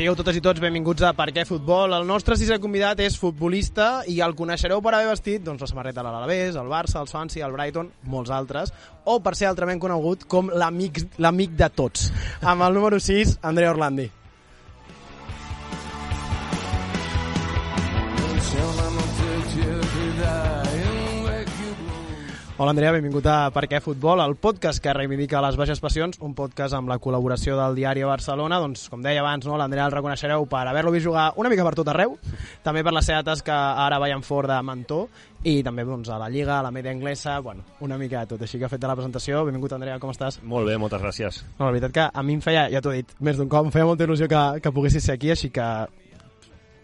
Sigueu totes i tots benvinguts a Per què Futbol. El nostre sisè convidat és futbolista i el coneixereu per haver vestit doncs, la samarreta de l'Alavés, el Barça, el Swansea, el Brighton, molts altres, o per ser altrament conegut com l'amic de tots. Amb el número 6, Andrea Orlandi. Hola Andrea, benvingut a Per què Futbol, el podcast que reivindica les baixes passions, un podcast amb la col·laboració del diari Barcelona, doncs com deia abans, no, l'Andrea el reconeixereu per haver-lo vist jugar una mica per tot arreu, també per la seva tasca ara veient fort de mentor, i també doncs, a la Lliga, a la media anglesa, bueno, una mica de tot. Així que ha fet de la presentació, benvingut Andrea, com estàs? Molt bé, moltes gràcies. No, la veritat que a mi em feia, ja t'ho he dit, més d'un cop, em feia molta il·lusió que, que poguessis ser aquí, així que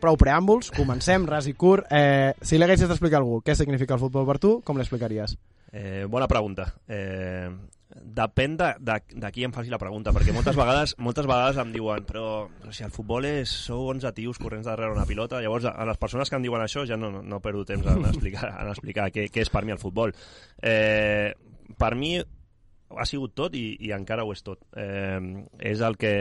prou preàmbuls, comencem, ras i curt. Eh, si li haguessis d'explicar a algú què significa el futbol per tu, com l'explicaries? Eh, bona pregunta. Eh, depèn de, de, de qui em faci la pregunta, perquè moltes vegades moltes vegades em diuen però, si el futbol és sou 11 tios corrents darrere una pilota, llavors a les persones que em diuen això ja no, no, no perdo temps en explicar, en explicar què, què és per mi el futbol. Eh, per mi ha sigut tot i, i encara ho és tot. Eh, és el que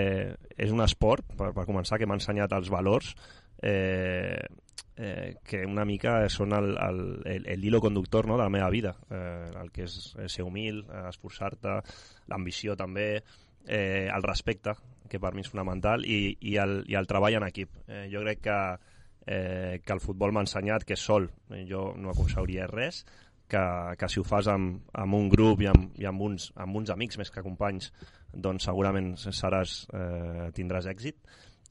és un esport, per, per començar, que m'ha ensenyat els valors eh, eh, que una mica són el, el, el, el hilo conductor no, de la meva vida, eh, el que és, és ser humil, eh, esforçar-te, l'ambició també, eh, el respecte, que per mi és fonamental, i, i, el, i el treball en equip. Eh, jo crec que, eh, que el futbol m'ha ensenyat que sol jo no aconseguiria res, que, que si ho fas amb, amb un grup i amb, i amb, uns, amb uns amics més que companys, doncs segurament seràs, eh, tindràs èxit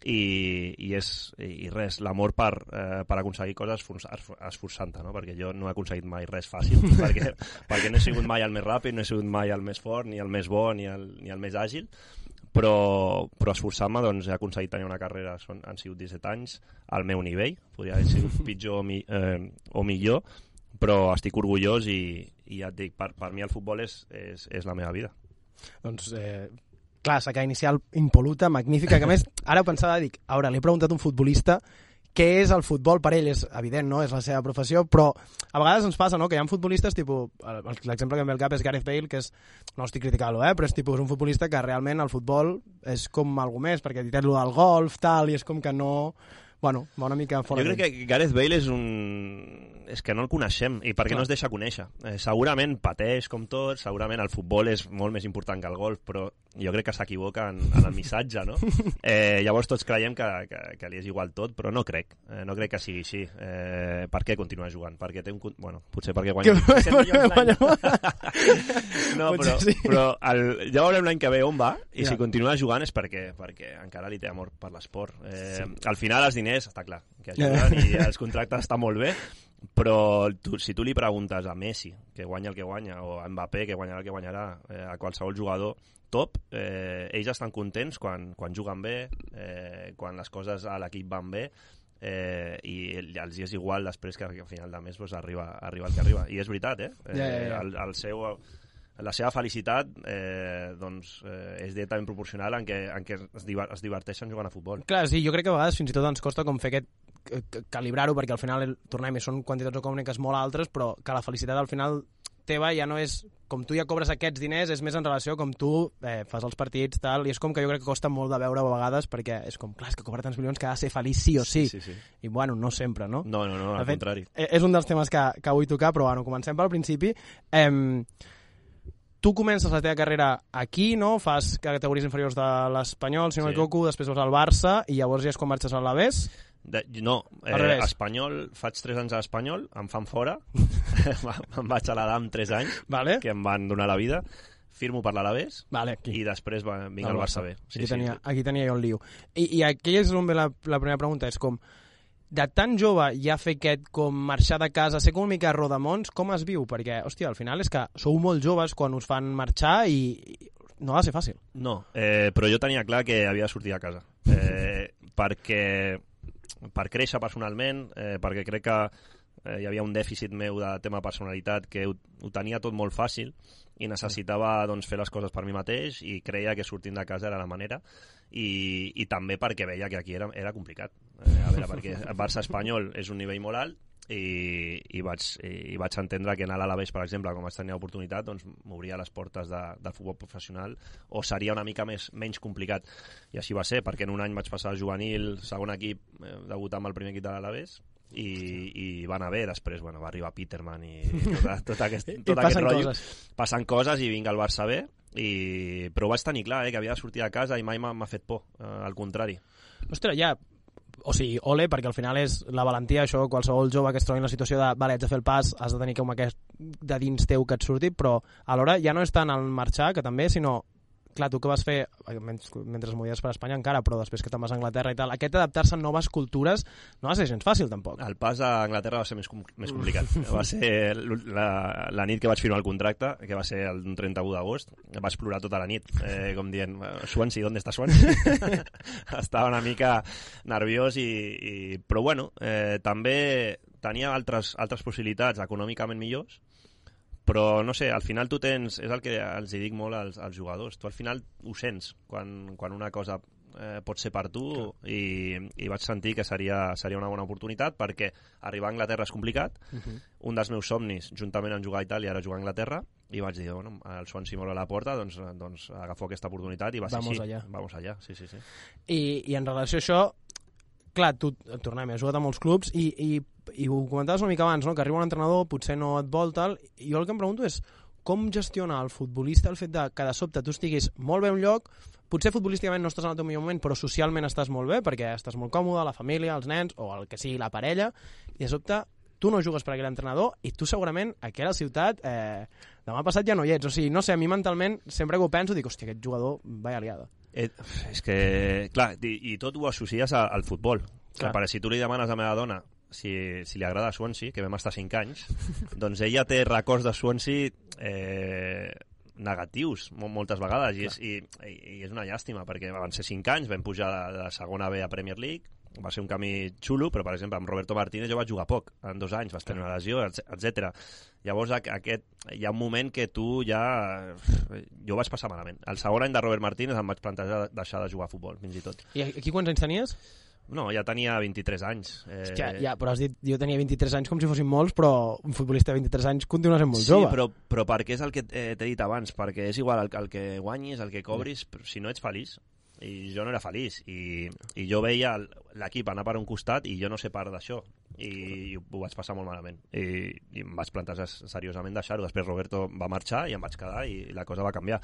i, i, és, i res, l'amor per, eh, per aconseguir coses esforçant-te, no? perquè jo no he aconseguit mai res fàcil, perquè, perquè no he sigut mai el més ràpid, no he sigut mai el més fort, ni el més bo, ni el, ni el més àgil, però, però esforçant-me doncs, he aconseguit tenir una carrera, són, han sigut 17 anys, al meu nivell, podria haver sigut pitjor o, mi, eh, o millor, però estic orgullós i, i ja et dic, per, per mi el futbol és, és, és la meva vida. Doncs eh, clàssica inicial impoluta, magnífica, que a més, ara pensava, dic, a veure, li he preguntat a un futbolista què és el futbol per ell, és evident, no? és la seva professió, però a vegades ens passa no? que hi ha futbolistes, tipus, l'exemple que em ve al cap és Gareth Bale, que és, no estic criticant-lo, eh? però és, tipus, un futbolista que realment el futbol és com alguna més, perquè ha dit lo del golf, tal, i és com que no bueno, va una mica fora. Jo crec que Gareth Bale és un... És que no el coneixem, i perquè Clar. no es deixa conèixer. Eh, segurament pateix com tot, segurament el futbol és molt més important que el golf, però jo crec que s'equivoca en, en el missatge, no? Eh, llavors tots creiem que, que, que li és igual tot, però no crec. Eh, no crec que sigui així. Eh, per què continua jugant? Perquè té un... Bueno, potser perquè guanya... Que... no, però, sí. però el, ja veurem l'any que ve on va, i ja. si continua jugant és perquè, perquè encara li té amor per l'esport. Eh, sí. Al final els diners està clar, que ajuden i els contractes estan molt bé, però tu, si tu li preguntes a Messi, que guanya el que guanya, o a Mbappé, que guanyarà el que guanyarà, eh, a qualsevol jugador top, eh, ells estan contents quan, quan juguen bé, eh, quan les coses a l'equip van bé, eh, i els és igual després que al final de mes pues, arriba, arriba el que arriba. I és veritat, eh? eh yeah, yeah, yeah. El, el seu la seva felicitat eh, doncs, eh, és directament proporcional en què, en què es, diver, es diverteixen jugant a futbol. Clar, sí, jo crec que a vegades fins i tot ens costa com fer aquest calibrar-ho, perquè al final, tornem, són quantitats econòmiques molt altres, però que la felicitat al final teva ja no és com tu ja cobres aquests diners, és més en relació com tu eh, fas els partits, tal, i és com que jo crec que costa molt de veure a vegades, perquè és com, clar, és que cobra tants milions que ha de ser feliç sí o sí. sí, sí, sí. I bueno, no sempre, no? No, no, no, al fet, contrari. Eh, és un dels temes que, que vull tocar, però bueno, comencem pel principi. Eh, tu comences la teva carrera aquí, no? Fas categories inferiors de l'Espanyol, si no sí. m'equivoco, després vas al Barça i llavors ja és quan marxes a l'Aves? De, no, eh, espanyol, faig 3 anys a l'Espanyol, em fan fora, em vaig a l'Adam 3 anys, vale. que em van donar la vida, firmo per l'Alavés vale, i després va, vinc al Barça B. Sí, aquí, tenia, sí. aquí tenia jo el lío. I, i aquí és on ve la, la primera pregunta, és com, de tan jove ja fer aquest com marxar de casa, ser com una mica rodamons, com es viu? Perquè, hòstia, al final és que sou molt joves quan us fan marxar i, no ha de ser fàcil. No, eh, però jo tenia clar que havia de sortir a casa. Eh, perquè per créixer personalment, eh, perquè crec que eh, hi havia un dèficit meu de tema personalitat que ho, ho tenia tot molt fàcil i necessitava doncs, fer les coses per mi mateix i creia que sortint de casa era la manera i, i també perquè veia que aquí era, era complicat. Eh, a veure, perquè el Barça espanyol és un nivell molt alt i, i, vaig, i vaig entendre que anar a l'Alavés, per exemple, com vaig tenir l'oportunitat, doncs m'obria les portes de, del futbol professional o seria una mica més menys complicat. I així va ser, perquè en un any vaig passar al juvenil, segon equip, eh, debutar amb el primer equip de l'Alavés, i, i va anar bé, després bueno, va arribar Peterman i tot, tot aquest, tot I aquest rotllo. coses. Passen coses i vinga el Barça bé, i... però ho vaig tenir clar, eh, que havia de sortir de casa i mai m'ha fet por, eh, al contrari. Ostres, ja, o sigui, ole, perquè al final és la valentia, això, qualsevol jove que es trobi en la situació de, vale, haig de fer el pas, has de tenir com aquest de dins teu que et surti, però alhora ja no és tant el marxar, que també, sinó clar, tu que vas fer, mentre, es movies per Espanya encara, però després que te'n vas a Anglaterra i tal, aquest adaptar-se a noves cultures no va ser gens fàcil, tampoc. El pas a Anglaterra va ser més, com, més complicat. Va ser la, la nit que vaig firmar el contracte, que va ser el 31 d'agost, vaig plorar tota la nit, eh, com dient, Swansea, ¿dónde está Swansea? Estava una mica nerviós, i, i... però bueno, eh, també tenia altres, altres possibilitats econòmicament millors, però no sé, al final tu tens, és el que els hi dic molt als, als jugadors, tu al final ho sents quan, quan una cosa eh, pot ser per tu i, i vaig sentir que seria, seria una bona oportunitat perquè arribar a Anglaterra és complicat Uh -huh. un dels meus somnis, juntament amb jugar a Itàlia era jugar a Anglaterra i vaig dir, bueno, el Swansea m'obre la porta doncs, doncs agafo aquesta oportunitat i va ser Vamos així allá. vamos allà, sí, sí, sí. I, I en relació a això, clar, tu, tornem, has jugat a molts clubs i, i, i ho comentaves una mica abans, no? que arriba un entrenador, potser no et vol, tal, i jo el que em pregunto és com gestiona el futbolista el fet de que de sobte tu estiguis molt bé un lloc, potser futbolísticament no estàs en el teu millor moment, però socialment estàs molt bé, perquè estàs molt còmode, la família, els nens, o el que sigui, la parella, i de sobte tu no jugues per aquell entrenador i tu segurament a la ciutat eh, demà passat ja no hi ets. O sigui, no sé, a mi mentalment sempre que ho penso dic, hòstia, aquest jugador, vaya liada. Eh, és que, clar, i, i tot ho associes a, al futbol. Clar. Clar. Per, si tu li demanes a la meva dona si, si li agrada Swansea, que vam estar 5 anys, doncs ella té records de Swansea eh, negatius mo- moltes vegades i és, i, i, i és una llàstima perquè van ser 5 anys, vam pujar de, de segona B a Premier League va ser un camí xulo, però per exemple amb Roberto Martínez jo vaig jugar poc, en dos anys vas tenir una lesió, etc. Llavors aqu- aquest, hi ha un moment que tu ja... Jo ho vaig passar malament. El segon any de Robert Martínez em vaig plantejar deixar de jugar a futbol, fins i tot. I aquí quants anys tenies? No, ja tenia 23 anys. Eh, Hòstia, ja, però has dit, jo tenia 23 anys com si fossin molts, però un futbolista de 23 anys continua sent molt sí, jove. però, però perquè és el que eh, t'he dit abans, perquè és igual el, el que guanyis, el que cobris, però si no ets feliç, i jo no era feliç, i, i jo veia l'equip anar per un costat i jo no sé part d'això, i, i ho vaig passar molt malament, i, i em vaig plantejar seriosament deixar-ho, després Roberto va marxar i em vaig quedar i la cosa va canviar,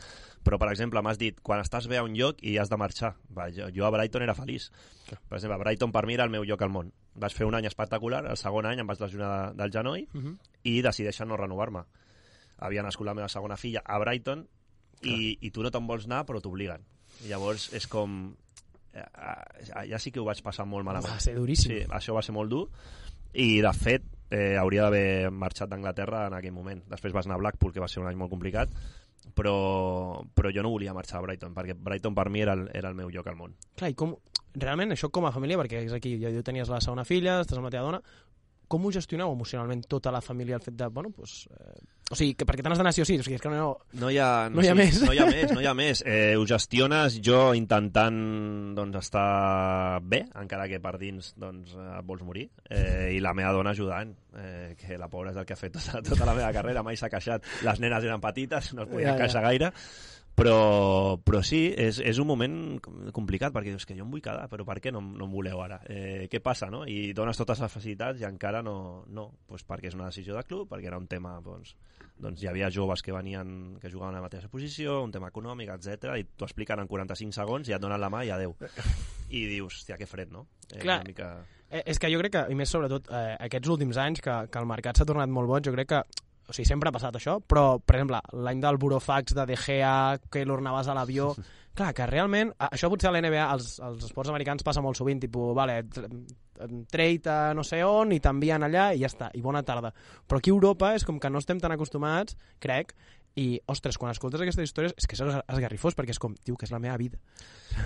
però per exemple m'has dit, quan estàs bé a un lloc i has de marxar, va, jo, jo a Brighton era feliç, per exemple, Brighton per mi era el meu lloc al món, vaig fer un any espectacular, el segon any em vaig lesionar de, del genoll, Uh -huh. i decideixen no renovar-me. Havia nascut la meva segona filla a Brighton i, i tu no te'n vols anar però t'obliguen. Llavors és com... eh, eh, Ja sí que ho vaig passar molt malament. Va ser duríssim. Sí, això va ser molt dur i de fet eh, hauria d'haver marxat d'Anglaterra en aquell moment. Després vas anar a Blackpool, que va ser un any molt complicat, però, però jo no volia marxar a Brighton, perquè Brighton per mi era el, era el meu lloc al món. Clar, i com, realment això com a família, perquè és aquí, ja tenies la segona filla, estàs amb la teva dona, com ho gestioneu emocionalment tota la família el fet de, bueno, pues, eh, o sigui, que perquè te n'has d'anar sí o sí, o sigui, és que no... No hi ha, No hi ha més. No hi ha més, no hi ha més. Eh, ho gestiones jo intentant doncs, estar bé, encara que per dins doncs, eh, et vols morir, eh, i la meva dona ajudant, eh, que la pobra és el que ha fet tota, tota la meva carrera, mai s'ha queixat. Les nenes eren petites, no es podien Ja, ja. queixar gaire, però, però sí, és, és un moment com- complicat, perquè dius que jo em vull quedar, però per què no, no em voleu ara? Eh, què passa, no? I dones totes les facilitats i encara no, no pues perquè és una decisió de club, perquè era un tema, doncs, doncs hi havia joves que venien, que jugaven a la mateixa posició, un tema econòmic, etc i t'ho expliquen en 45 segons i et donen la mà i adeu. I dius, hòstia, que fred, no? Eh, Clar. Una mica... Eh, és que jo crec que, i més sobretot, eh, aquests últims anys que, que el mercat s'ha tornat molt boig, jo crec que o sigui, sempre ha passat això, però, per exemple, l'any del burofax de De Gea, Keylor Navas a l'avió, clar, que realment, això potser a l'NBA, als, als esports americans passa molt sovint, tipus, vale, trade a no sé on i t'envien allà i ja està, i bona tarda. Però aquí a Europa és com que no estem tan acostumats, crec, i, ostres, quan escoltes aquestes històries és que és esgarrifós, perquè és com, diu que és la meva vida.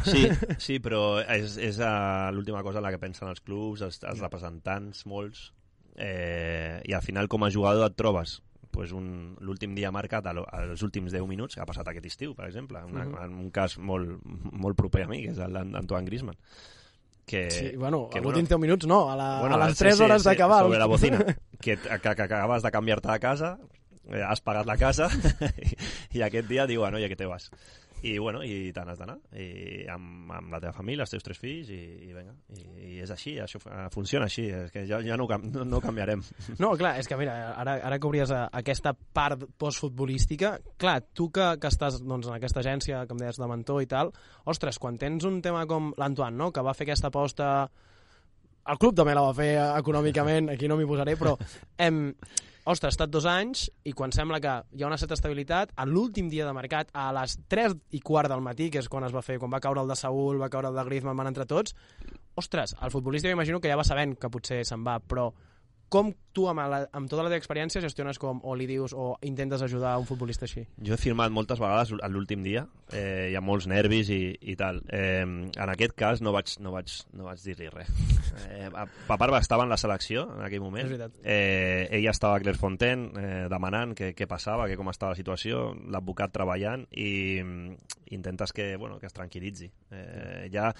Sí, sí però és, és uh, l'última cosa en la que pensen els clubs, els, els representants, molts, eh, i al final com a jugador et trobes pues un, l'últim dia marcat als últims 10 minuts, que ha passat aquest estiu, per exemple, una, uh -huh. en un cas molt, molt proper a mi, que és el d'Antoine Griezmann. Que, sí, bueno, que, a l'últim 10 minuts no, a, la, bueno, a les 3 sí, hores sí, d'acabar. Sobre la bocina, que, que, que acabes de canviar-te de casa, eh, has pagat la casa i, i aquest dia diu, bueno, i a què te vas? I, bueno, i te n'has d'anar i amb, amb la teva família, els teus tres fills i, i venga, I, i és així això funciona així, és que ja, ja no, no, no canviarem. No, clar, és que mira ara, ara que obries aquesta part postfutbolística, clar, tu que, que estàs doncs, en aquesta agència que em deies de mentor i tal, ostres, quan tens un tema com l'Antoine, no?, que va fer aquesta aposta el club també la va fer econòmicament, aquí no m'hi posaré, però em, ostres, ha estat dos anys i quan sembla que hi ha una certa estabilitat, a l'últim dia de mercat, a les 3 i quart del matí, que és quan es va fer, quan va caure el de Saúl, va caure el de Griezmann, van entre tots, ostres, el futbolista m'imagino que ja va sabent que potser se'n va, però com tu, amb, la, amb tota la teva experiència, gestiones com, o li dius, o intentes ajudar un futbolista així? Jo he firmat moltes vegades a l'últim dia, eh, hi ha molts nervis i, i tal. Eh, en aquest cas no vaig, no vaig, no vaig dir-li res. Eh, Paparba estava en la selecció en aquell moment. Eh, ella estava a Clairefontaine eh, demanant què, què passava, que com estava la situació, l'advocat treballant i mm, intentes que, bueno, que es tranquil·litzi. Eh, ja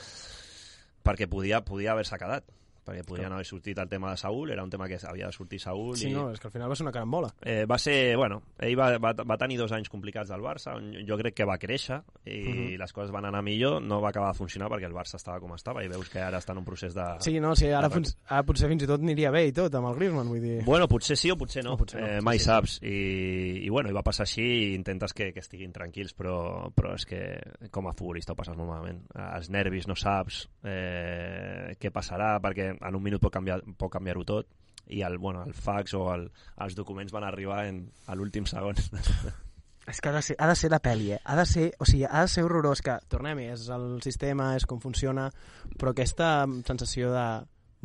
perquè podia, podia haver-se quedat perquè podrien haver sortit el tema de Saúl, era un tema que havia de sortir Saúl. Sí, i... no, és que al final va ser una carambola. Eh, va ser, bueno, ell va, va, va tenir dos anys complicats al Barça, on jo crec que va créixer i uh mhm. -huh. les coses van anar millor, no va acabar de funcionar perquè el Barça estava com estava i veus que ara està en un procés de... Sí, no, sí, ara, de... ara potser fins i tot aniria bé i tot amb el Griezmann, vull dir... Bueno, potser sí o potser no, o potser no. Eh, mai sí, saps, sí. I, i bueno, i va passar així i intentes que, que estiguin tranquils, però, però és que com a futbolista ho passes molt malament. Els nervis no saps eh, què passarà, perquè en un minut pot canviar canviar, pot canviar-ho tot i el, bueno, el fax o el, els documents van arribar en, a l'últim segon. És que ha de, ser, ha de ser la pel·li, eh? Ha de ser, o sigui, ha de ser horrorós, que, tornem-hi, és el sistema, és com funciona, però aquesta sensació de,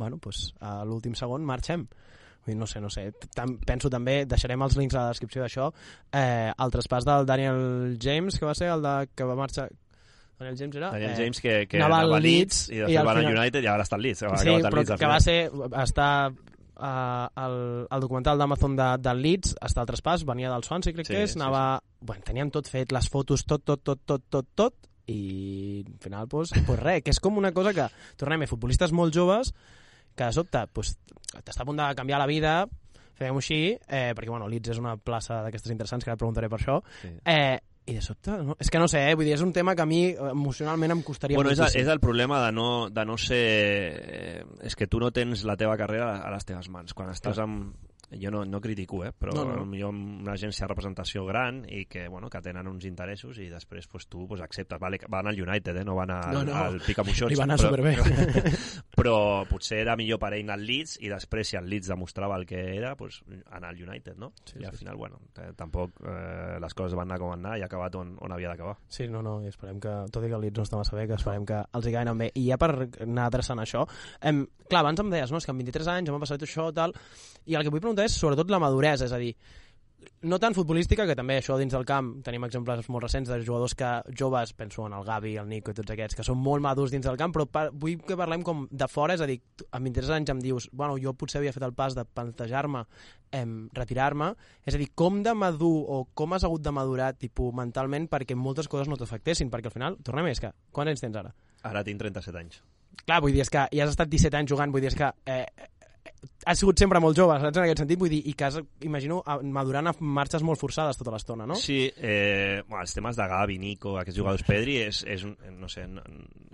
bueno, pues, a l'últim segon marxem. Vull dir, no sé, no sé. Tam penso també, deixarem els links a la descripció d'això, eh, el traspàs del Daniel James, que va ser el de, que va marxar, Daniel James era... Daniel eh, James que, que anava, anava al Leeds, i després va anar al United i ara està al Leeds. Sí, però Leeds, que va ser... Està uh, el, el documental d'Amazon de, del Leeds, està al traspàs, venia del Swansea, crec sí, que és, anava... Sí, sí. Bueno, teníem tot fet, les fotos, tot, tot, tot, tot, tot, tot, i al final, pues, pues res, que és com una cosa que, tornem a futbolistes molt joves, que de sobte pues, t'està a punt de canviar la vida, fem-ho així, eh, perquè bueno, Leeds és una plaça d'aquestes interessants, que ara preguntaré per això, sí. eh, i de sobte, no? és que no sé, eh? vull dir, és un tema que a mi emocionalment em costaria bueno, moltíssim. És, és el problema de no, de no ser... Eh, és que tu no tens la teva carrera a les teves mans. Quan estàs amb, jo no, no critico, eh, però no, no. potser una agència de representació gran i que, bueno, que tenen uns interessos i després pues, tu pues, acceptes. Vale, van al United, eh, no van al, no, no. al Picamuixons. Li van anar però, superbé. Però, però potser era millor per ell anar al Leeds i després, si el Leeds demostrava el que era, pues, anar al United, no? Sí, I al sí, final, sí. bueno, tampoc eh, les coses van anar com van anar i ha acabat on, on havia d'acabar. Sí, no, no, i esperem que, tot i que el Leeds no està massa bé, que esperem que els hi bé. I ja per anar adreçant això, em, clar, abans em deies, no, és que amb 23 anys ja m'ha passat això, tal, i el que vull preguntar és sobretot la maduresa, és a dir, no tan futbolística, que també això dins del camp tenim exemples molt recents de jugadors que joves, penso en el Gavi, el Nico i tots aquests, que són molt madurs dins del camp, però par vull que parlem com de fora, és a dir, amb 23 anys em dius, bueno, jo potser havia fet el pas de plantejar-me retirar-me, és a dir, com de madur o com has hagut de madurar tipus, mentalment perquè moltes coses no t'afectessin, perquè al final, tornem més que, quants anys tens ara? Ara tinc 37 anys. Clar, vull dir, és que ja has estat 17 anys jugant, vull dir, és que eh, has sigut sempre molt jove, saps, en aquest sentit? Vull dir, i que has, imagino, madurant a marxes molt forçades tota l'estona, no? Sí, eh, bueno, els temes de Gavi, Nico, aquests jugadors Pedri, és, és no sé, no,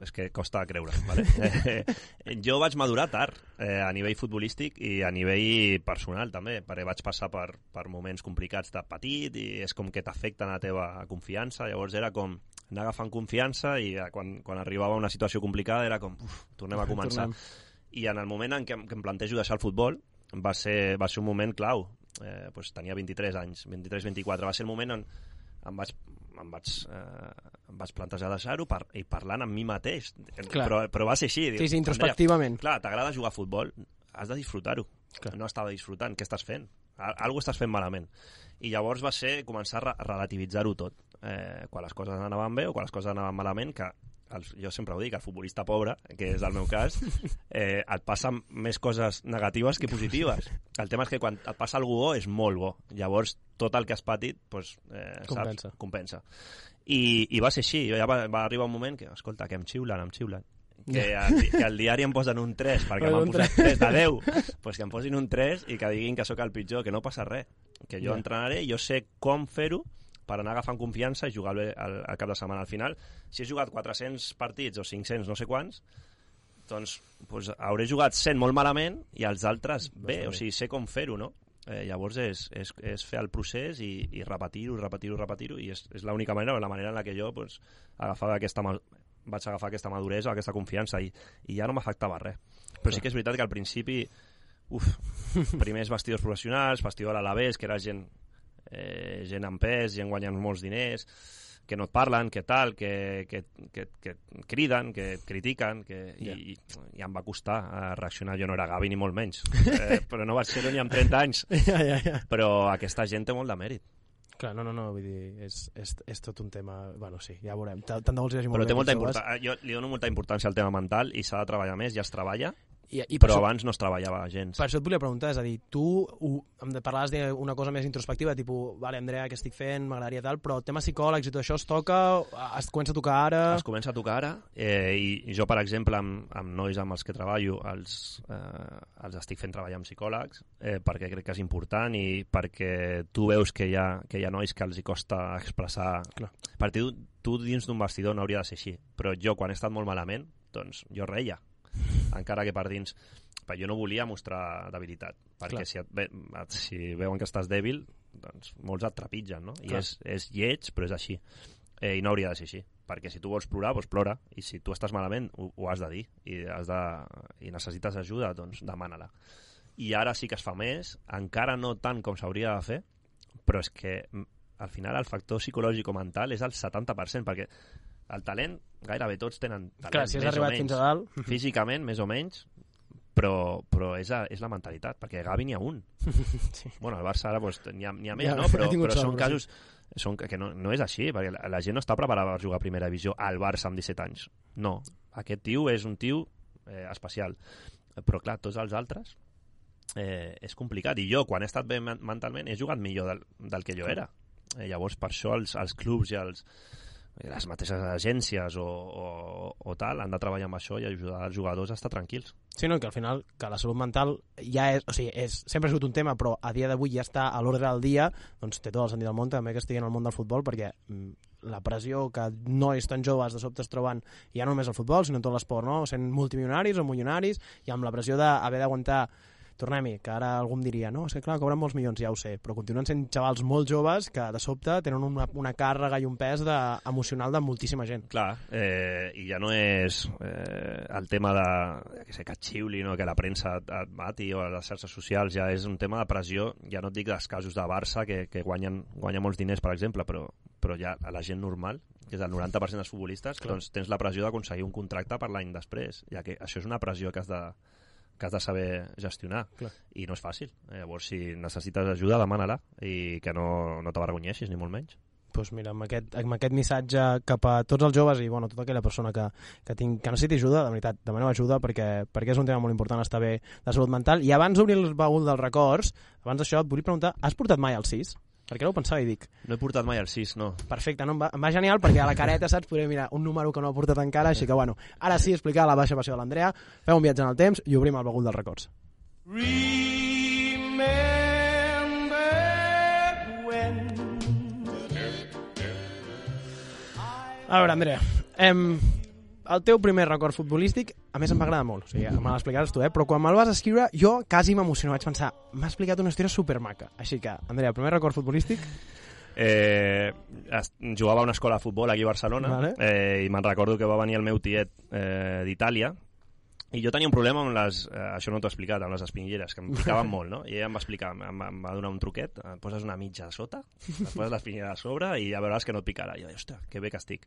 és que costa creure, ¿vale? eh, jo vaig madurar tard, eh, a nivell futbolístic i a nivell personal, també, perquè vaig passar per, per moments complicats de petit i és com que t'afecten la teva confiança, llavors era com anar agafant confiança i quan, quan arribava una situació complicada era com, uf, tornem a començar. Tornem i en el moment en què, que em plantejo deixar el futbol va ser, va ser un moment clau. Eh, pues tenia 23 anys 23-24, va ser el moment on em vaig, em vaig, eh, em vaig plantejar deixar-ho par, i parlant amb mi mateix. Però, però va ser així. Sí, sí, introspectivament. Clar, t'agrada jugar a futbol has de disfrutar-ho. No estava disfrutant, què estàs fent? alguna estàs fent malament. I llavors va ser començar a relativitzar-ho tot. Eh, quan les coses anaven bé o quan les coses anaven malament, que el, jo sempre ho dic, el futbolista pobre, que és el meu cas, eh, et passen més coses negatives que positives. El tema és que quan et passa algú bo és molt bo. Llavors, tot el que has patit, doncs, eh, Compensa. saps? Compensa. I, I va ser així. Ja va, va arribar un moment que, escolta, que em xiulen, em xiulen. Que, al, di- que al diari em posen un 3 perquè m'han posat 3 de 10 pues que em posin un 3 i que diguin que sóc el pitjor que no passa res que jo Ja. entrenaré, jo sé com fer-ho per anar agafant confiança i jugar bé al, al cap de setmana. Al final, si he jugat 400 partits o 500, no sé quants, doncs, doncs hauré jugat 100 molt malament i els altres bé, o sigui, sé com fer-ho, no? Eh, llavors és, és, és fer el procés i, i repetir-ho, repetir-ho, repetir-ho i és, és l'única manera, la manera en la que jo doncs, agafava aquesta, vaig agafar aquesta maduresa, aquesta confiança i, i ja no m'afectava res. Però sí que és veritat que al principi uf, primers vestidors professionals, festival a l'Alavés, que era gent, eh, gent amb pes, gent guanyant molts diners, que no et parlen, que tal, que, que, que, que et criden, que et critiquen, que, i, Ja. i, i em va costar eh, reaccionar. Jo no era Gavi ni molt menys, eh, però no vaig ser-ho ni amb 30 anys. ja, ja, ja. Però aquesta gent té molt de mèrit. Clar, no, no, no, vull dir, és, és, és tot un tema... Bueno, sí, ja veurem. Tant de bo els hi vagi molt Però té molta a importància. Jo li dono molta importància al tema mental i s'ha de treballar més, ja es treballa, I, i per però això, abans no es treballava gens. Per això et volia preguntar, és a dir, tu ho, em de parlaves d'una cosa més introspectiva, tipus, vale, Andrea, què estic fent, m'agradaria tal, però tema psicòlegs i tot això es toca, es comença a tocar ara... Es comença a tocar ara eh, i jo, per exemple, amb, amb nois amb els que treballo, els, eh, els estic fent treballar amb psicòlegs eh, perquè crec que és important i perquè tu veus que hi ha, que hi ha nois que els hi costa expressar... Clar. Per tu, tu dins d'un vestidor no hauria de ser així, però jo quan he estat molt malament, doncs jo reia, encara que per dins però jo no volia mostrar debilitat perquè Clar. si, et ve, et- si veuen que estàs dèbil doncs molts et trepitgen no? i Clar. és, és lleig però és així eh, i no hauria de ser així perquè si tu vols plorar, doncs plora i si tu estàs malament ho, ho has de dir i, has de, i necessites ajuda doncs demana-la i ara sí que es fa més encara no tant com s'hauria de fer però és que mm, al final el factor psicològic o mental és el 70% perquè el talent gairebé tots tenen talent Clar, si has arribat menys fins a dalt... físicament, més o menys, però, però és, a, és la mentalitat, perquè Gavi n'hi ha un. Sí. Bueno, al Barça ara doncs, n'hi ha, ha més, Ja, no? Però, però sort, són però casos són, que no, no és així, perquè la, la gent no està preparada per jugar a primera divisió al Barça amb 17 anys. No, aquest tio és un tio eh, especial. Però, clar, tots els altres eh, és complicat. I jo, quan he estat bé men- mentalment, he jugat millor del, del que jo era. Eh, llavors, per això els, els clubs i els, les mateixes agències o, o, o tal han de treballar amb això i ajudar els jugadors a estar tranquils. Sí, no, que al final que la salut mental ja és, o sigui, és, sempre ha sigut un tema, però a dia d'avui ja està a l'ordre del dia, doncs té tot el sentit del món també que estigui en el món del futbol, perquè mm, la pressió que nois tan joves de sobte es troben ja no només al futbol, sinó en tot l'esport, no? sent multimilionaris o milionaris, i amb la pressió d'haver d'aguantar tornem-hi, que ara algú em diria no, és que clar, cobren molts milions, ja ho sé, però continuen sent xavals molt joves que de sobte tenen una, una càrrega i un pes de, emocional de moltíssima gent. Clar, eh, i ja no és eh, el tema de que sé, que xiuli, no? que la premsa et, et mati o les xarxes socials, ja és un tema de pressió, ja no et dic dels casos de Barça que, que guanyen, guanyen molts diners, per exemple, però, però ja a la gent normal, que és el 90% dels futbolistes, Clar. doncs tens la pressió d'aconseguir un contracte per l'any després, ja que això és una pressió que has de, que has de saber gestionar Clar. i no és fàcil. Llavors, si necessites ajuda, demana-la i que no, no t'avergonyeixis, ni molt menys. pues mira, amb aquest, amb aquest missatge cap a tots els joves i bueno, tota aquella persona que, que, tinc, que necessiti ajuda, de veritat, demaneu ajuda perquè, perquè és un tema molt important estar bé de salut mental. I abans d'obrir el baúl dels records, abans d'això et volia preguntar, has portat mai el 6? Perquè ara ho pensava i dic, No he portat mai el 6, no. perfecte, no? em, va, em va genial perquè a la careta, saps, podré mirar un número que no ha portat encara, així que bueno, ara sí, explicar la baixa passió de l'Andrea, fem un viatge en el temps i obrim el baúl dels records. A veure, Andrea, em, el teu primer record futbolístic, a més em va agradar molt, o sigui, me l'explicaràs tu, eh? però quan me'l vas escriure jo quasi m'emociono, vaig pensar, m'ha explicat una història supermaca. Així que, Andrea, primer record futbolístic, Eh, es- jugava a una escola de futbol aquí a Barcelona Vale. eh, i me'n recordo que va venir el meu tiet eh, d'Itàlia i jo tenia un problema amb les, eh, això no t'ho he explicat, amb les espinilleres, que em picaven molt, no? I ella em va explicar, em, em va donar un truquet, et poses una mitja a sota, et poses l'espinillera a sobre i ja veuràs que no et picarà. I jo, ostres, que bé que estic.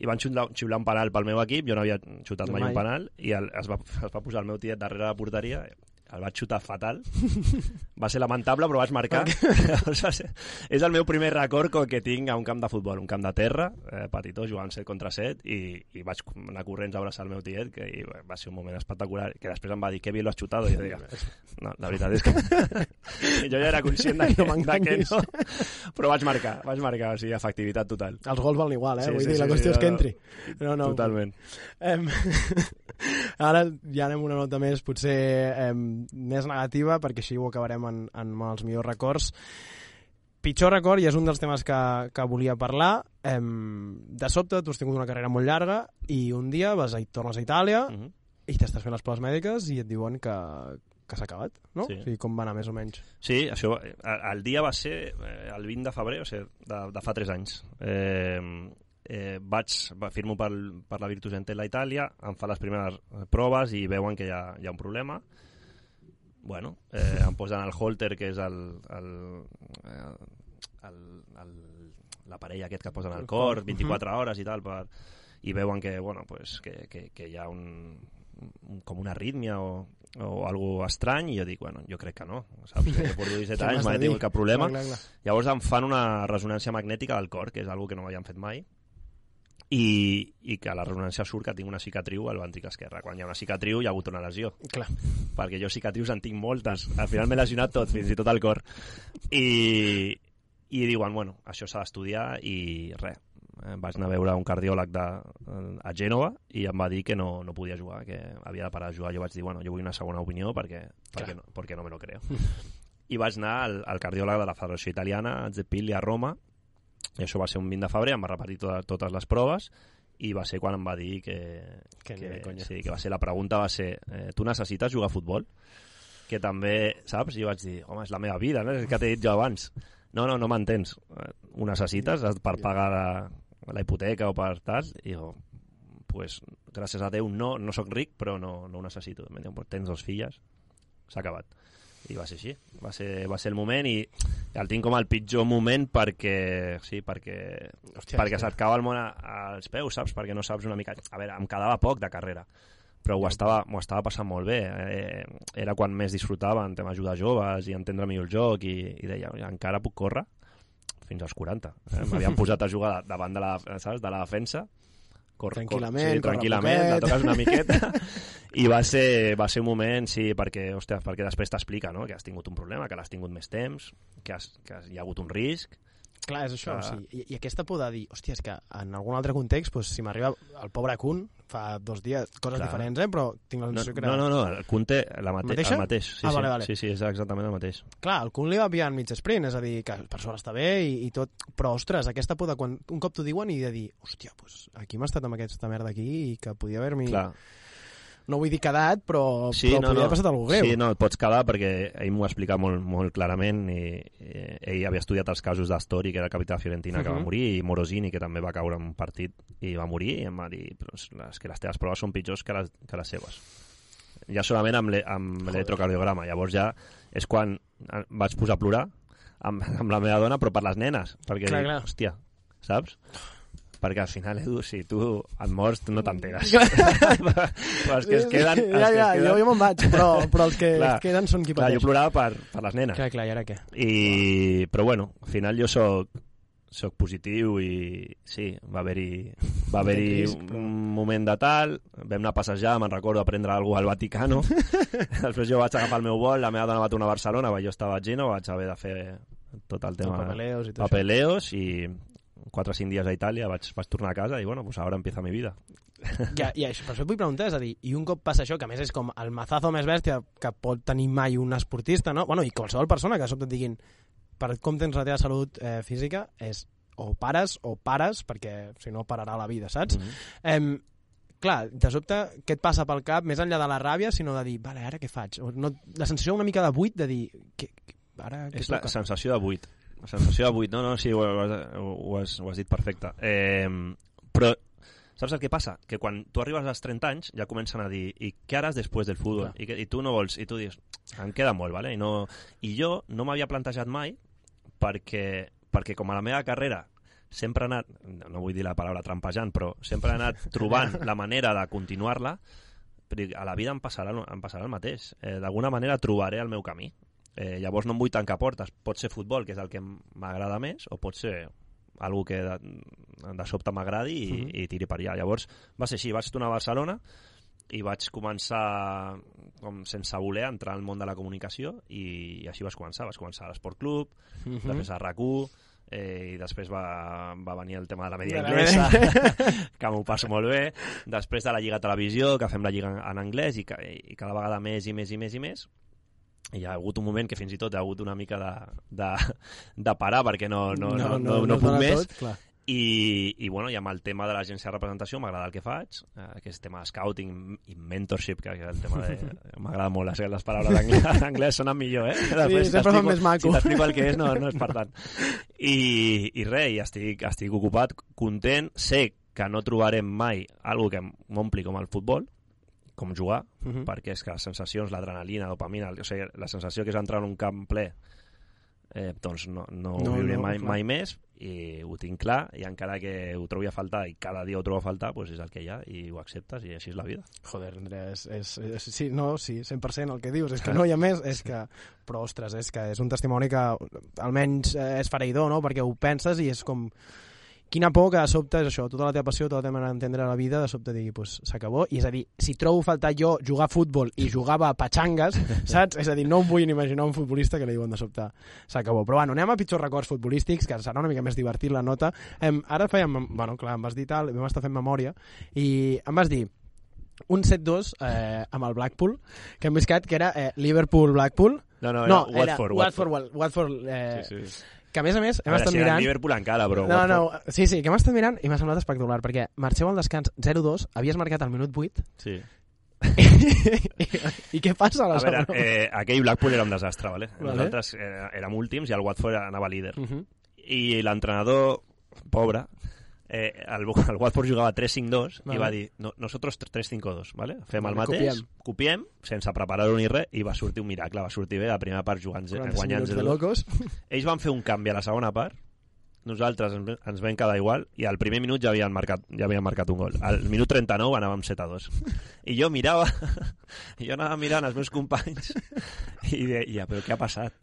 I van xiular, xiular un penal pel meu equip, jo no havia xutat mai, Mai. un penal, i el, es, va, es va posar el meu tiet darrere la porteria el vaig xutar fatal. Va ser lamentable, però vaig marcar. És el meu primer record co- que tinc a un camp de futbol, un camp de terra, eh, petitó, jugant 7 contra 7, i, i vaig anar corrents a abraçar el meu tiet, que i va ser un moment espectacular, que després em va dir, que bien lo has xutado, i jo dic, no, la veritat és que... Jo ja era conscient de que, No de que no, però vaig marcar, vaig marcar, o sigui, efectivitat total. Els gols valen igual, eh? Sí, Vull sí, dir, la sí, qüestió sí, és que no, entri. No, no. Totalment. Em... Ara ja anem una nota més, potser em, més negativa, perquè així ho acabarem en, en els millors records. Pitjor record, i és un dels temes que, que volia parlar, em, de sobte tu has tingut una carrera molt llarga i un dia vas a, tornes a Itàlia Mhm. i t'estàs fent les proves mèdiques i et diuen que, que s'ha acabat, no? Sí. O sigui, com va anar més o menys? Sí, això, eh, el dia va ser eh, el 20 de febrer, o sigui, de, de fa 3 anys. Eh, eh, vaig, va, firmo per, per la Virtus Entella a Itàlia, em fa les primeres eh, proves i veuen que hi ha, hi ha un problema. Bueno, eh, em posen el holter, que és el, el, eh, el, el, l'aparell aquest que posen al cor, 24 hores i tal, per, i veuen que, bueno, pues, que, que, que hi ha un, un, com una arrítmia o, o algo estrany i jo dic, bueno, jo crec que no, saps? Que porto 17 Què anys, mai tingut cap problema. Clar, clar, clar. Llavors em fan una ressonància magnètica del cor, que és algo que no m'havien fet mai, i, i que a la ressonància surt que tinc una cicatriu al ventrícle esquerre. Quan hi ha una cicatriu hi ha hagut una lesió, clar. perquè jo cicatrius en tinc moltes. Al final m'he lesionat tot, fins i tot el cor. I, i diuen, bueno, això s'ha d'estudiar i res. Eh, Vaig anar a veure un cardiòleg de, a Gènova i em va dir que no, no podia jugar, que havia de parar de jugar. Jo vaig dir, bueno, jo vull una segona opinió perquè, perquè, no, perquè no me lo creo. I vaig anar al, al cardiòleg de la Federació Italiana, a Zeppili, a Roma, i això va ser un 20 de febrer, em va repetir to totes les proves i va ser quan em va dir que, Que de conya. sí, que va ser la pregunta va ser eh, tu necessites jugar a futbol? que també, saps? I jo vaig dir, home, és la meva vida, no? És que t'he dit jo abans. No, no, no m'entens. Ho necessites per pagar la, la hipoteca o per tal? I jo, pues, gràcies a Déu, no, no sóc ric, però no, no ho necessito. Em diuen, "Pues tens dos filles, s'ha acabat. I va ser així, va ser, va ser el moment i el tinc com el pitjor moment perquè, sí, perquè, Hòstia, perquè se't cau el món a- als peus, saps? Perquè no saps una mica... A veure, em quedava poc de carrera, però ho estava, m'ho estava passant molt bé. Eh, era quan més disfrutava en tema ajudar joves i entendre millor el joc i, i deia, encara puc córrer fins als 40. Eh? M'havien posat a jugar davant de la, saps? de la defensa cor, Tranquil·lament, sí, corre tranquil·lament, la toques una miqueta i va ser, va ser un moment, sí, perquè, hòstia, perquè després t'explica no? que has tingut un problema, que l'has tingut més temps, que, has, que has, hi ha hagut un risc, Clar, és això, Clar. o sigui, i, i aquesta por de dir, hòstia, és que en algun altre context, doncs, si m'arriba el pobre Kun, fa dos dies, coses Clar. diferents, eh? però tinc la No, sensació que era... no, no, no, el Conte, la mate Mateixa? el mateix. Sí, Ah, sí, vale, vale. sí, sí, és exactament el mateix. Clar, el Kun li va pillar en mig sprint, és a dir, que per sort està bé i, i tot, però, ostres, aquesta por de quan un cop t'ho diuen i de dir, hòstia, doncs aquí m'ha estat amb aquesta merda aquí i que podia haver-m'hi... No vull dir quedat, però, Sí, però no, podia no. haver passat alguna greu. Sí, no, et pots quedar perquè ell m'ho ha explicat molt, molt clarament i, i ell havia estudiat els casos d'Astori, que era el capità de Fiorentina, que va Mhm. morir, i Morosini, que també va caure en un partit i va morir, i em va dir però és, és que les teves proves són pitjors que les, que les seves. Ja solament amb l'electrocardiograma. Llavors ja és quan eh, vaig posar a plorar amb, amb la meva dona, però per les nenes, perquè Clar, dic, clar. hòstia, saps? Perquè al final, Edu, si tu et mors, tu no t'enteres. però els que es queden... els ja, que ja, es queden... jo, jo me'n vaig, però, però els que Clar. es queden són qui Clar, jo pateix. plorava per, per les nenes. Clar, clar, i ara què? I, però bueno, al final jo sóc soc positiu i sí, va haver-hi va haver-hi risc, però- un moment de tal, vam anar a passejar, me'n recordo a prendre alguna al Vaticano, després jo vaig agafar el meu vol, la meva dona va tornar a Barcelona, jo estava a Gino, vaig haver de fer tot el tema papeleos i tot això. papeleos i 4 o 5 dies a Itàlia vaig, vaig tornar a casa i bueno, pues ara empieza mi vida. Ja, ja, això, per això et vull preguntar, és a dir, i un cop passa això, que a més és com el mazazo més bèstia que pot tenir mai un esportista, no? Bueno, i qualsevol persona que de sobte et diguin per com tens la teva salut eh, física és o pares o pares, perquè si no pararà la vida, saps? Mm -hmm. Em, clar, de sobte, què et passa pel cap, més enllà de la ràbia, sinó de dir, vale, ara què faig? O no, la sensació una mica de buit de dir, què, ara què És la toca? sensació de buit. La sensació de buit. No, no, sí, ho, ho, ho, has, ho has dit perfecte. Eh, però saps el que passa? Que quan tu arribes als 30 anys ja comencen a dir i què haràs després del futbol? I, que, I tu no vols, i tu dius em queda molt, vale? I, no, i jo no m'havia plantejat mai perquè, perquè com a la meva carrera sempre he anat, no vull dir la paraula trampejant, però sempre he anat trobant la manera de continuar-la, a la vida em passarà, em passarà el mateix. Eh, D'alguna manera trobaré el meu camí. Eh, llavors no em vull tancar portes. Pot ser futbol, que és el que m'agrada més, o pot ser algo que de, de sobte m'agradi i, Mhm. i tiri per allà. Llavors va ser així, vaig tornar a Barcelona i vaig començar com sense voler entrar al món de la comunicació i, i així vas començar. Vas començar a l'Esport Club, Mhm. després a RAC1 eh, i després va, va venir el tema de la media media. que m'ho passo molt bé després de la Lliga Televisió, que fem la Lliga en anglès i, ca- i cada vegada més i més i més i més hi ha hagut un moment que fins i tot ha hagut una mica de, de, de parar perquè no, no, no, no, no, es puc dona més Tot, clar. i, i, bueno, i amb el tema de l'agència de representació m'agrada el que faig, eh, que és tema de scouting i mentorship, que, que el tema de... m'agrada molt, les, les paraules d'anglès, anglès sonen millor, eh? Després sempre fan t'explico- més maco. Si t'explico el que és, no, no és per tant. I, i res, i estic, estic ocupat, content, sé que no trobarem mai algo que m'ompli com el futbol, com jugar, Mhm. perquè és que les sensacions, l'adrenalina, dopamina, o sigui, la sensació que és entrar en un camp ple eh, doncs no, no, No, ho viuré no, mai, clar. mai més i ho tinc clar i encara que ho trobi a faltar i cada dia ho trobo a faltar, doncs és el que hi ha i ho acceptes i així és la vida. Joder, Andrea, és, és, és, sí, no, sí, 100% el que dius, és que no hi ha més, és que, però ostres, és que és un testimoni que almenys eh, és fareïdor, no?, perquè ho penses i és com, quina por que de sobte és això, tota la teva passió, tota la teva manera d'entendre la vida, de sobte digui, pues, s'acabó, i és a dir, si trobo faltar jo jugar a futbol i jugava a patxangues, saps? És a dir, no em vull ni imaginar un futbolista que li diuen de sobte s'acabó. Però bueno, anem a pitjors records futbolístics, que serà una mica més divertit la nota. Em, ara fèiem, bueno, clar, em vas dir tal, vam estar fent memòria, i em vas dir, un 7-2 eh, amb el Blackpool, que hem viscat, que era eh, Liverpool-Blackpool. No, no, No, era era Watford. Watford, Watford, Watford eh, Sí, sí. Que a més a més hem A veure, estat si mirant... Liverpool encara, però... No, no, sí, sí, que hem estat mirant i m'ha semblat espectacular, perquè marxeu al descans 0-2, havies marcat al minut 8, Sí. i, i què passa A veure, eh, aquell Blackpool era un desastre, vale? Vale. Nosaltres eh, érem últims i el Watford anava líder. Uh -huh. I l'entrenador, pobre, eh, el, el Watford jugava 3-5-2 Vale. i va dir, no, nosotros 3-5-2, ¿vale? fem el Vale, mateix, copiem. copiem, sense preparar-ho ni res, i va sortir un miracle, va sortir bé, la primera part jugant, 45 guanyant minuts de 0 locos. Ells van fer un canvi a la segona part, nosaltres ens, ens vam quedar igual i al primer minut ja havien marcat, ja havien marcat un gol. Al minut 39 anàvem 7 a 2. I jo mirava, i jo anava mirant els meus companys i deia, però què ha passat?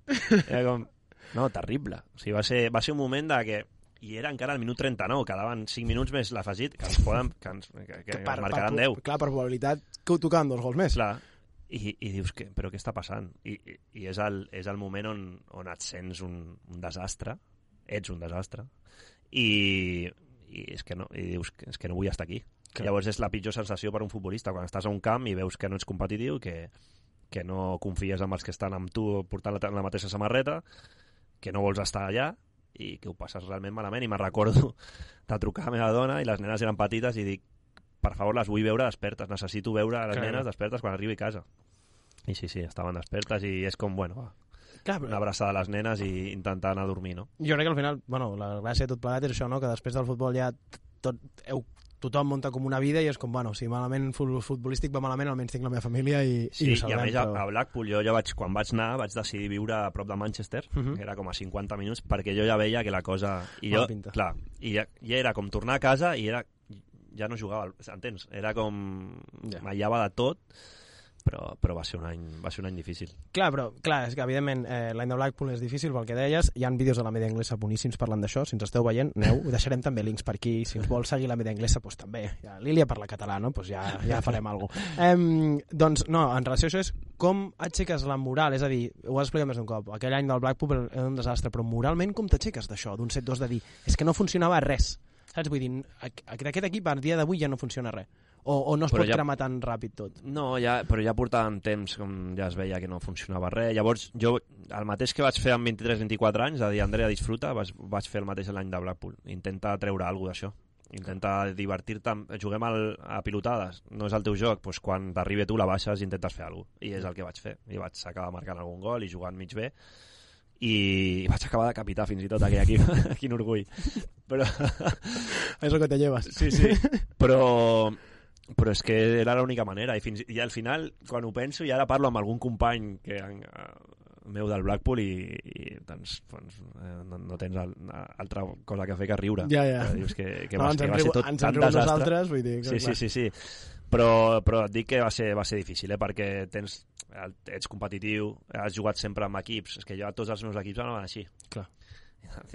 Era com, no, terrible. O sigui, va ser, va ser un moment de que i era encara al minut 39, quedaven 5 minuts més l'afegit, que ens poden, que ens, que, que, que ens marcaran 10. Clar, per probabilitat que ho tocaven dos gols més. Clar, i, i dius, que, però què està passant? I, i, i és, el, és el moment on, on et sents un, un desastre, ets un desastre, i, i és que no, i dius, que- és que no vull estar aquí. Clar. Llavors és la pitjor sensació per a un futbolista, quan estàs a un camp i veus que no ets competitiu, que, que no confies en els que estan amb tu portant la, la mateixa samarreta, que no vols estar allà i que ho passes realment malament. I me'n recordo de trucar a la meva dona i les nenes eren petites i dic, per favor, les vull veure despertes, necessito veure les Clar. nenes despertes quan arribi a casa. I sí, sí, estaven despertes i és com, bueno, va, Clar, una però abraçada a les nenes i intentar anar a dormir, no? jo crec que al final, bueno, la gràcia de tot plegat és això, no? que després del futbol ja tot, heu, tothom munta com una vida i és com, bueno, si malament fut- futbolístic va malament, almenys tinc la meva família i, Sí, i ho i a salvem. més a, però... a Blackpool jo ja vaig, quan vaig anar vaig decidir viure a prop de Manchester, Mhm. que era com a 50 minuts, perquè jo ja veia que la cosa... I jo, pinta. clar, i ja, ja era com tornar a casa i era ja no jugava, entens? Era com... Ja. M'aïllava de tot, però, però va, ser un any, va ser un any difícil. Clar, però clar, és que evidentment eh, l'any de Blackpool és difícil pel que deies, hi ha vídeos de la media anglesa boníssims parlant d'això, si ens esteu veient, aneu, deixarem també links per aquí, si ens vol seguir la media anglesa, doncs també, ja, Lília parla català, no? Doncs ja, ja farem alguna cosa. Eh, doncs no, en relació a això és com aixeques la moral, és a dir, ho has explicat més d'un cop, aquell any del Blackpool era un desastre, però moralment com t'aixeques d'això, d'un 7-2 de dir, és que no funcionava res, saps? Vull dir, aqu- aquest equip a dia d'avui ja no funciona res, o, o no es Però pot ja- cremar tan ràpid tot. No, ja, però ja portàvem temps, com ja es veia que no funcionava res. Llavors, jo, el mateix que vaig fer amb 23-24 anys, de dir, Andrea, disfruta, vaig, vaig fer el mateix l'any de Blackpool. Intenta treure alguna d'això. Intenta divertir-te. amb- Juguem al, a pilotades, no és el teu joc, doncs quan t'arribi tu la baixes i intentes fer alguna cosa. I és el que vaig fer. I vaig acabar marcant algun gol i jugant mig bé i vaig acabar de capità fins i tot aquell equip. Quin orgull. Però, És el que te lleves. Sí, sí. Però, però és que era l'única manera. I, fins, I al final, quan ho penso, i ara parlo amb algun company que, eh, meu del Blackpool i, i doncs, doncs eh, no, no tens al, altra cosa que fer que riure. Ja, ja. Que dius que, que, No, va, ens que va ser rigut- tot tan desastre. nosaltres, vull dir que, Sí, sí, clar. sí, sí. Però, però et dic que va ser, va ser difícil, eh? perquè tens, ets competitiu, has jugat sempre amb equips, és que jo tots els meus equips anaven així. Clar.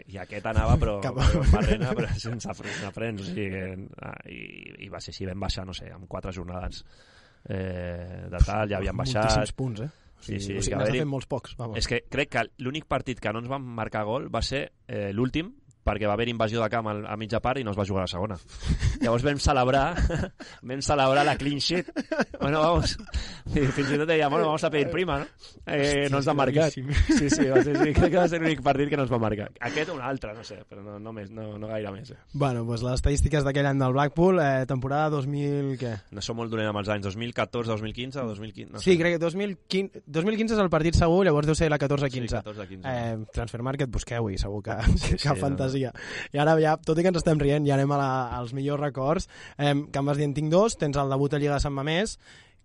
I aquest anava, però, Cap- però barrena, però sense, fre- sense frens. O sigui, ah, i, I va ser així, vam baixar, no sé, amb quatre jornades eh, de tal, ja havíem baixat. Moltíssims punts, eh? O sigui, Sí, sí, o sigui que n'has haver-hi- fet molts pocs, vamos. És que crec que l'únic partit que no ens van marcar gol va ser eh, l'últim, perquè va haver invasió de camp a mitja part i no es va jugar a la segona. Llavors vam celebrar vam celebrar la clean sheet. Bueno, vamos, fins i tot dèiem, bueno, vamos a pedir prima, no? Eh, no ens han marcat. Sí, sí, va ser, sí, crec que va ser l'únic partit que no ens va marcar. Aquest o un altre, no sé, però no, no, més, no, no gaire més. Eh. Bueno, doncs les estadístiques d'aquell any del Blackpool, eh, temporada 2000... Què? No som molt dolent amb els anys 2014, 2015 o 2015. No Sí, sé. crec que 2015, 2015 és el partit segur, llavors deu ser la 14-15. Sí, 14, 15. Eh, Transfer Market, busqueu-hi, segur que, Sí, que sí, fantasia. I ara ja, tot i que ens estem rient, ja anem a la, als millors records. Eh, que em vas dir, en tinc dos, tens el debut a Lliga de Sant Mamés,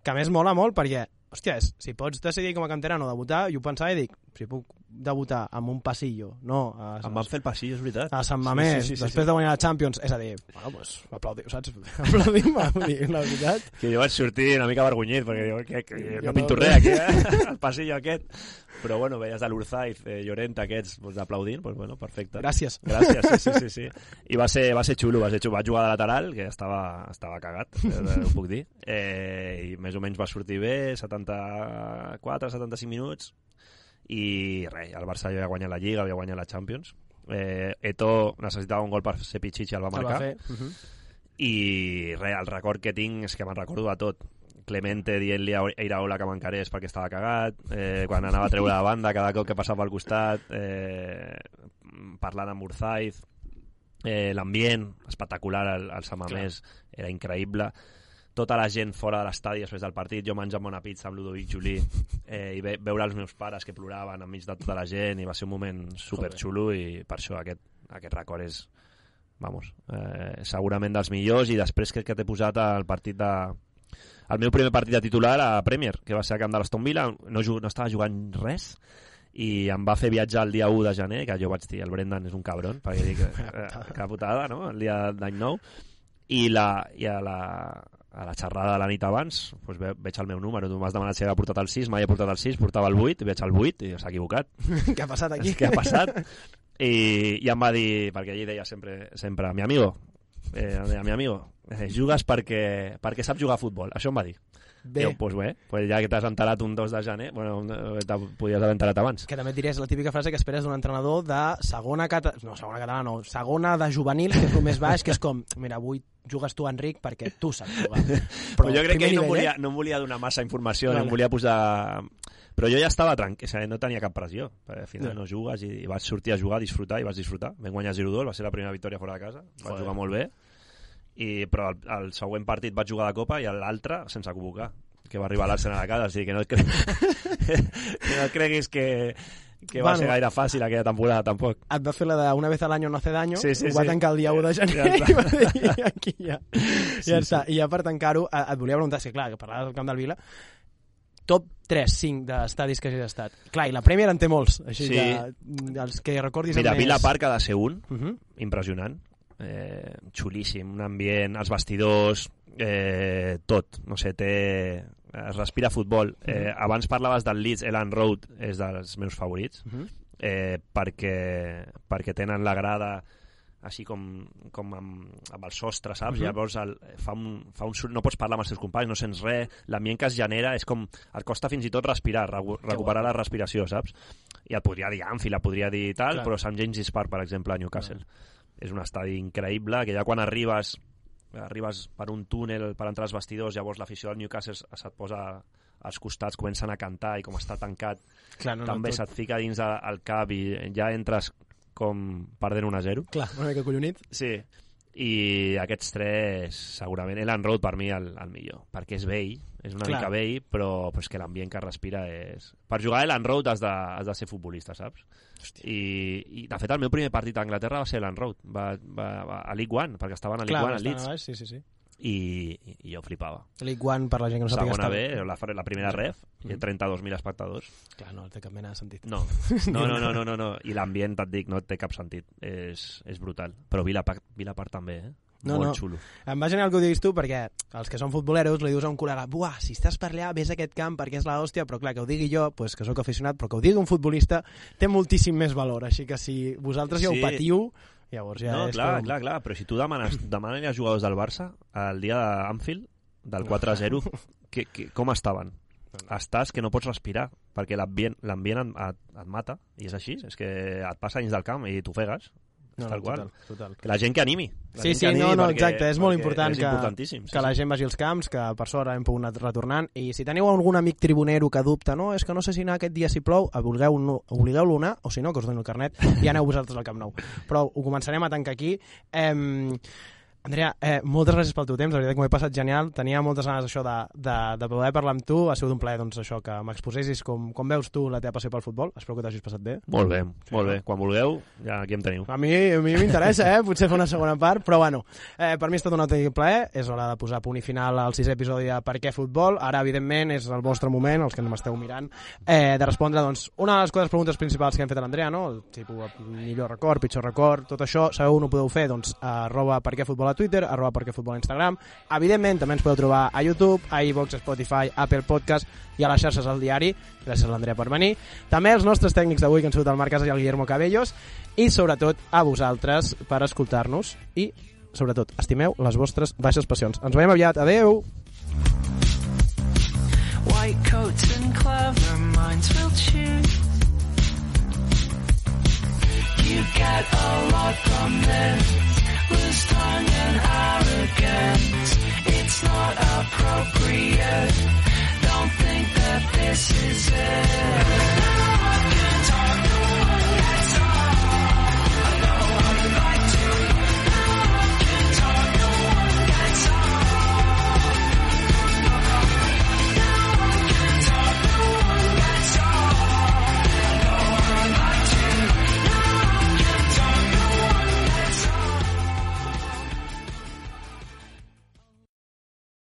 que a més mola molt perquè, hòstia, és, si pots decidir com a canterano debutar, jo ho pensava i dic, si puc debutar amb un passillo, no? A, Em van fer el passillo, és veritat. a Sant Mamés, Sí, sí, sí, sí, després sí. de guanyar la Champions, és a dir, bueno, pues, aplaudim, saps? Aplaudim-me, la veritat. Que jo vaig sortir una mica avergonyit, perquè diu, que, que Jo no pinto no- res aquí, eh? el passillo aquest. Però bueno, veies de l'Urzaiz, eh, Llorent, aquests, doncs, aplaudint, doncs bueno, perfecte. Gràcies. Gràcies, sí, sí, sí, sí. I va ser, va ser xulo, va ser xulo. Vaig jugar de lateral, que estava, estava cagat, eh, ho puc dir. Eh, I més o menys va sortir bé, 74, 75 minuts, i res, el Barça ja havia guanyat la Lliga, havia guanyat la Champions. Eh, Eto necessitava un gol per ser Pichichi, el va El va marcar fer. Uh -huh. i res, el record que tinc és que me'n recordo de tot Clemente dient-li a Iraola que m'encarés perquè estava cagat, eh, quan anava a treure la banda cada cop que passava al costat, eh, parlant amb Urzaiz, eh, l'ambient espectacular al, al Samamés, era increïble, tota la gent fora de l'estadi després del partit, jo menjant una pizza amb Ludovic Juli eh, i ve, veure els meus pares que ploraven enmig de tota la gent i va ser un moment superxulo i per això aquest, aquest record és vamos, eh, segurament dels millors i després crec que t'he posat el partit de el meu primer partit de titular a Premier, que va ser a Camp de l'Aston Villa, no, no estava jugant res i em va fer viatjar el dia 1 de gener, que jo vaig dir, el Brendan és un cabron, perquè dic, eh, que putada, no?, el dia d'any nou, i, la, i a, la, a la xerrada de la nit abans doncs ve, veig el meu número, tu m'has demanat si havia portat el 6, mai he portat el 6, portava el 8, veig el 8 i s'ha equivocat, Què ha passat aquí? què ha passat? I, i em va dir, perquè ell deia sempre, sempre mi amigo, eh, deia, mi amigo, eh, jugues perquè, perquè saps jugar a futbol. Això em va dir. Bé, Jo, pues bé, pues ja que t'has enterat un 2 de gener, bueno, eh, te podies haver enterat abans. que també et diré, és la típica frase que esperes d'un entrenador de segona catalana, no, segona catalana no, segona de juvenil, que és el més baix, que és com, mira, avui jugues tu, Enric, perquè tu saps jugar. Però, jo crec que ell no, nivell, volia, eh? no em volia donar massa informació, Vale. no em volia posar... Però jo ja estava tranquil, o sigui, no tenia cap pressió. Al final no jugues i, i vaig sortir a jugar, a disfrutar, i vaig disfrutar. Vam guanyar 0-2, va ser la primera victòria fora de casa, Joder. jugar molt bé, i, però el, el següent partit vaig jugar de Copa i l'altre sense convocar, que va arribar l'Arsenal a casa, o sigui que no et, cre... que no et creguis que, que va Bueno. ser gaire fàcil aquella temporada, tampoc. Et va fer la de una vez al año no hace daño, Sí, sí, ho va sí. tancar el dia 1 de gener Ja i va dir, aquí ja. Sí, ja està. I ja per tancar-ho, et volia preguntar, és que clar, que parlaves del camp del Vila, top 3, 5 d'estadis que hagis estat. Clar, i la Premier en té molts, així Sí. que els que recordis Mira, més... Vila Park ha de ser un, Uh -huh. impressionant, eh, xulíssim, un ambient, els vestidors, eh, tot, no sé, té... es respira futbol. Eh, abans parlaves del Leeds, Elan Road és dels meus favorits, Uh -huh. eh, perquè, perquè tenen la grada així com, com amb, amb el sostre, saps? Mhm. Llavors el, fa, un, fa un no pots parlar amb els teus companys, no sents res, l'ambient que es genera és com, et costa fins i tot respirar, recu- recuperar la respiració, saps? I et podria dir Anfield, et podria dir tal, Clar. però Sant James' Park, per exemple, a Newcastle. És un estadi increïble, que ja quan arribes arribes per un túnel per entrar als vestidors, llavors l'afició del Newcastle se't posa als costats, comencen a cantar i com està tancat, Clar, no, no, també tot... se't fica dins el cap i ja entres com perdent 1 a 0. Clar, una mica collonit. Sí, i aquests tres, segurament, Elan Road per mi el, el millor, perquè és vell, és una Clar. mica vell, però pues, que l'ambient que respira és... Per jugar a Elan Road has de, has de ser futbolista, saps? I, I, de fet, el meu primer partit a Anglaterra va ser Elan Road, va, va, va, a League One, perquè estaven a League Clar, One, bastant Leeds. a baix, sí, sí, sí. I, i jo flipava. League One, per la gent que no sàpiga... Segona B, la, la primera ref, i 32.000 espectadors. Clar, no té cap mena de sentit. No, no, no, no, no, no, no. i l'ambient, et dic, no té cap sentit. És, és brutal. Però Vila Park també, eh? No, Molt no. xulo. Em va genial que ho diguis tu perquè els que són futboleros li dius a un col·lega buah, si estàs per allà, vés a aquest camp perquè és la hòstia, però clar, que ho digui jo, pues, que sóc aficionat, però que ho digui un futbolista té moltíssim més valor, així que si vosaltres ja ho Sí. patiu, llavors ja no, és clar, com... clar, clar, però si tu demanes, demanes als jugadors del Barça el dia d'Anfield, del 4-0, que, que, com estaven? Estàs que no pots respirar, perquè l'ambient et, et, mata, i és així, és que et passa anys del camp i t'ofegues, no, tal qual. Total, total. Que la gent que animi. La Sí, sí, animi no, no, perquè- exacte, és molt important és que, sí, que la gent vagi als camps, que per sort hem pogut anar retornant, i si teniu algun amic tribunero que dubta, no, és que no sé si anar aquest dia si plou, obligueu-lo obligueu anar, o si no, que us doni el carnet, i aneu vosaltres al Camp Nou. Però ho començarem a tancar aquí. Eh, Andrea, eh, moltes gràcies pel teu temps, la veritat que m'ho he passat genial, tenia moltes ganes això de, de, de poder parlar amb tu, ha sigut un plaer doncs, això que m'exposessis com, com veus tu la teva passió pel futbol, espero que t'hagis passat bé. Molt bé, molt bé. Quan vulgueu, ja aquí em teniu. A mi a mi m'interessa, eh? Potser fer una segona part, però bueno, eh, per mi ha estat un autèntic plaer, és hora de posar punt i final al sisè episodi de Per què futbol, ara evidentment és el vostre moment, els que m'esteu mirant, eh, de respondre doncs, una de les coses preguntes principals que hem fet a l'Andrea, no? el tipus millor record, pitjor record, tot això, sabeu on ho podeu fer? Doncs arroba per què futbol Twitter, arroba per què futbol a Instagram, evidentment també ens podeu trobar a YouTube, a iVox, Spotify, Apple Podcast i a les xarxes al diari, gràcies a l'Andrea per venir, també els nostres tècnics d'avui que han sigut el Marc Casas i el Guillermo Cabellos, i sobretot a vosaltres per escoltar-nos i sobretot estimeu les vostres baixes passions. Ens veiem aviat, adeu! White coats and clever minds will choose. You get a lot from this. tongue and arrogant. It's not appropriate. Don't think that this is it.